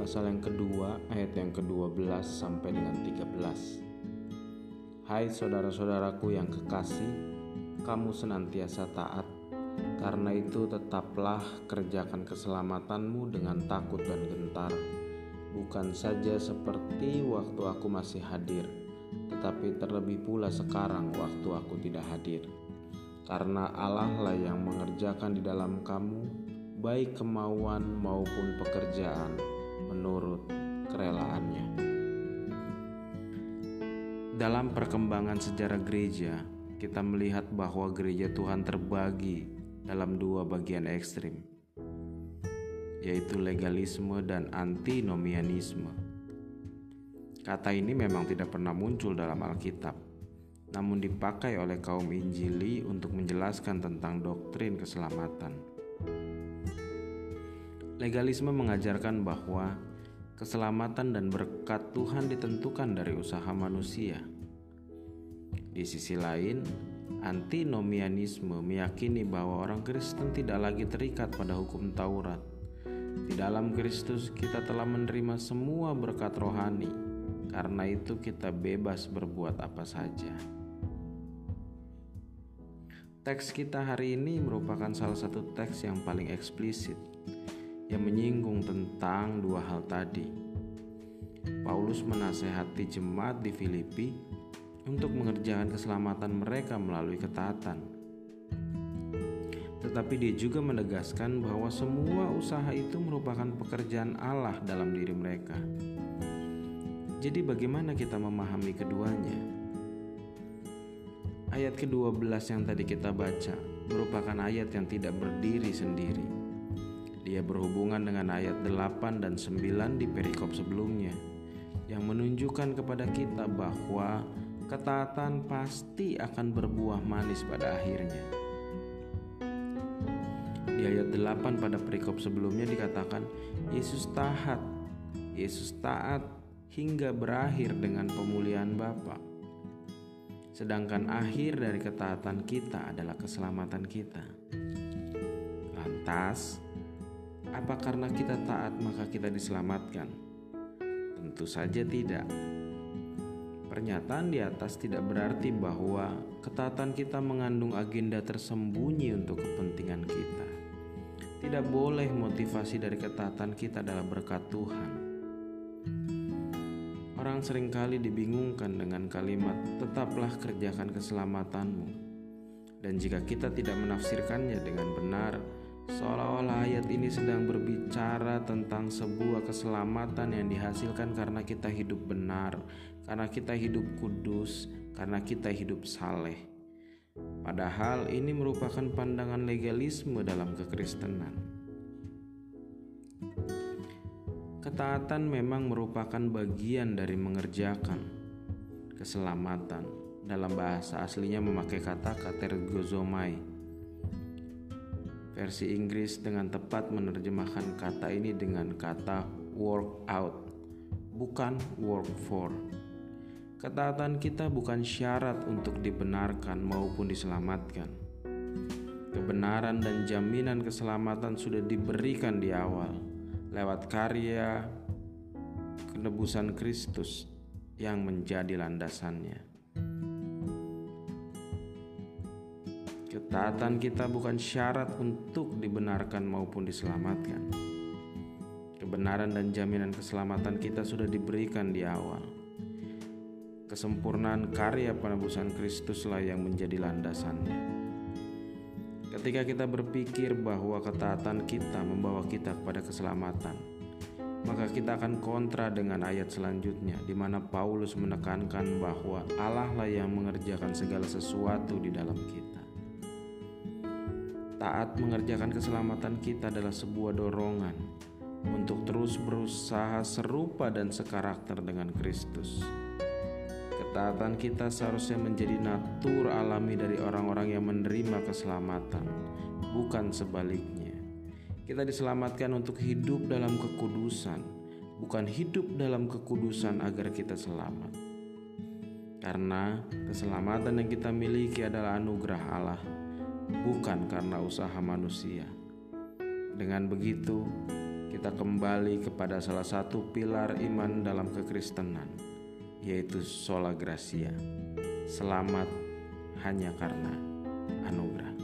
pasal yang kedua ayat yang ke-12 sampai dengan 13. Hai saudara-saudaraku yang kekasih, kamu senantiasa taat. Karena itu tetaplah kerjakan keselamatanmu dengan takut dan gentar. Bukan saja seperti waktu aku masih hadir, tetapi terlebih pula sekarang waktu aku tidak hadir. Karena Allah lah yang mengerjakan di dalam kamu baik kemauan maupun pekerjaan menurut kerelaannya. Dalam perkembangan sejarah gereja, kita melihat bahwa gereja Tuhan terbagi dalam dua bagian ekstrim, yaitu legalisme dan antinomianisme. Kata ini memang tidak pernah muncul dalam Alkitab, namun dipakai oleh kaum Injili untuk menjelaskan tentang doktrin keselamatan. Legalisme mengajarkan bahwa keselamatan dan berkat Tuhan ditentukan dari usaha manusia. Di sisi lain, antinomianisme meyakini bahwa orang Kristen tidak lagi terikat pada hukum Taurat. Di dalam Kristus, kita telah menerima semua berkat rohani, karena itu kita bebas berbuat apa saja. Teks kita hari ini merupakan salah satu teks yang paling eksplisit yang menyinggung tentang dua hal tadi. Paulus menasehati jemaat di Filipi untuk mengerjakan keselamatan mereka melalui ketaatan. Tetapi dia juga menegaskan bahwa semua usaha itu merupakan pekerjaan Allah dalam diri mereka. Jadi bagaimana kita memahami keduanya? Ayat ke-12 yang tadi kita baca merupakan ayat yang tidak berdiri sendiri dia berhubungan dengan ayat 8 dan 9 di perikop sebelumnya yang menunjukkan kepada kita bahwa ketaatan pasti akan berbuah manis pada akhirnya. Di ayat 8 pada perikop sebelumnya dikatakan Yesus taat, Yesus taat hingga berakhir dengan pemulihan Bapa. Sedangkan akhir dari ketaatan kita adalah keselamatan kita. Lantas, apa karena kita taat maka kita diselamatkan? Tentu saja tidak. Pernyataan di atas tidak berarti bahwa ketaatan kita mengandung agenda tersembunyi untuk kepentingan kita. Tidak boleh motivasi dari ketaatan kita adalah berkat Tuhan. Orang sering kali dibingungkan dengan kalimat "tetaplah kerjakan keselamatanmu". Dan jika kita tidak menafsirkannya dengan benar, Seolah-olah ayat ini sedang berbicara tentang sebuah keselamatan yang dihasilkan karena kita hidup benar, karena kita hidup kudus, karena kita hidup saleh. Padahal ini merupakan pandangan legalisme dalam kekristenan. Ketaatan memang merupakan bagian dari mengerjakan keselamatan. Dalam bahasa aslinya memakai kata katergozomai Versi Inggris dengan tepat menerjemahkan kata ini dengan kata work out, bukan work for. Ketaatan kita bukan syarat untuk dibenarkan maupun diselamatkan. Kebenaran dan jaminan keselamatan sudah diberikan di awal lewat karya kenebusan Kristus yang menjadi landasannya. Ketaatan kita bukan syarat untuk dibenarkan maupun diselamatkan. Kebenaran dan jaminan keselamatan kita sudah diberikan di awal. Kesempurnaan karya penebusan Kristuslah yang menjadi landasannya. Ketika kita berpikir bahwa ketaatan kita membawa kita kepada keselamatan, maka kita akan kontra dengan ayat selanjutnya di mana Paulus menekankan bahwa Allah lah yang mengerjakan segala sesuatu di dalam kita. Taat mengerjakan keselamatan kita adalah sebuah dorongan untuk terus berusaha serupa dan sekarakter dengan Kristus. Ketaatan kita seharusnya menjadi natur alami dari orang-orang yang menerima keselamatan, bukan sebaliknya. Kita diselamatkan untuk hidup dalam kekudusan, bukan hidup dalam kekudusan agar kita selamat. Karena keselamatan yang kita miliki adalah anugerah Allah bukan karena usaha manusia. Dengan begitu, kita kembali kepada salah satu pilar iman dalam kekristenan, yaitu sola gracia. Selamat hanya karena anugerah.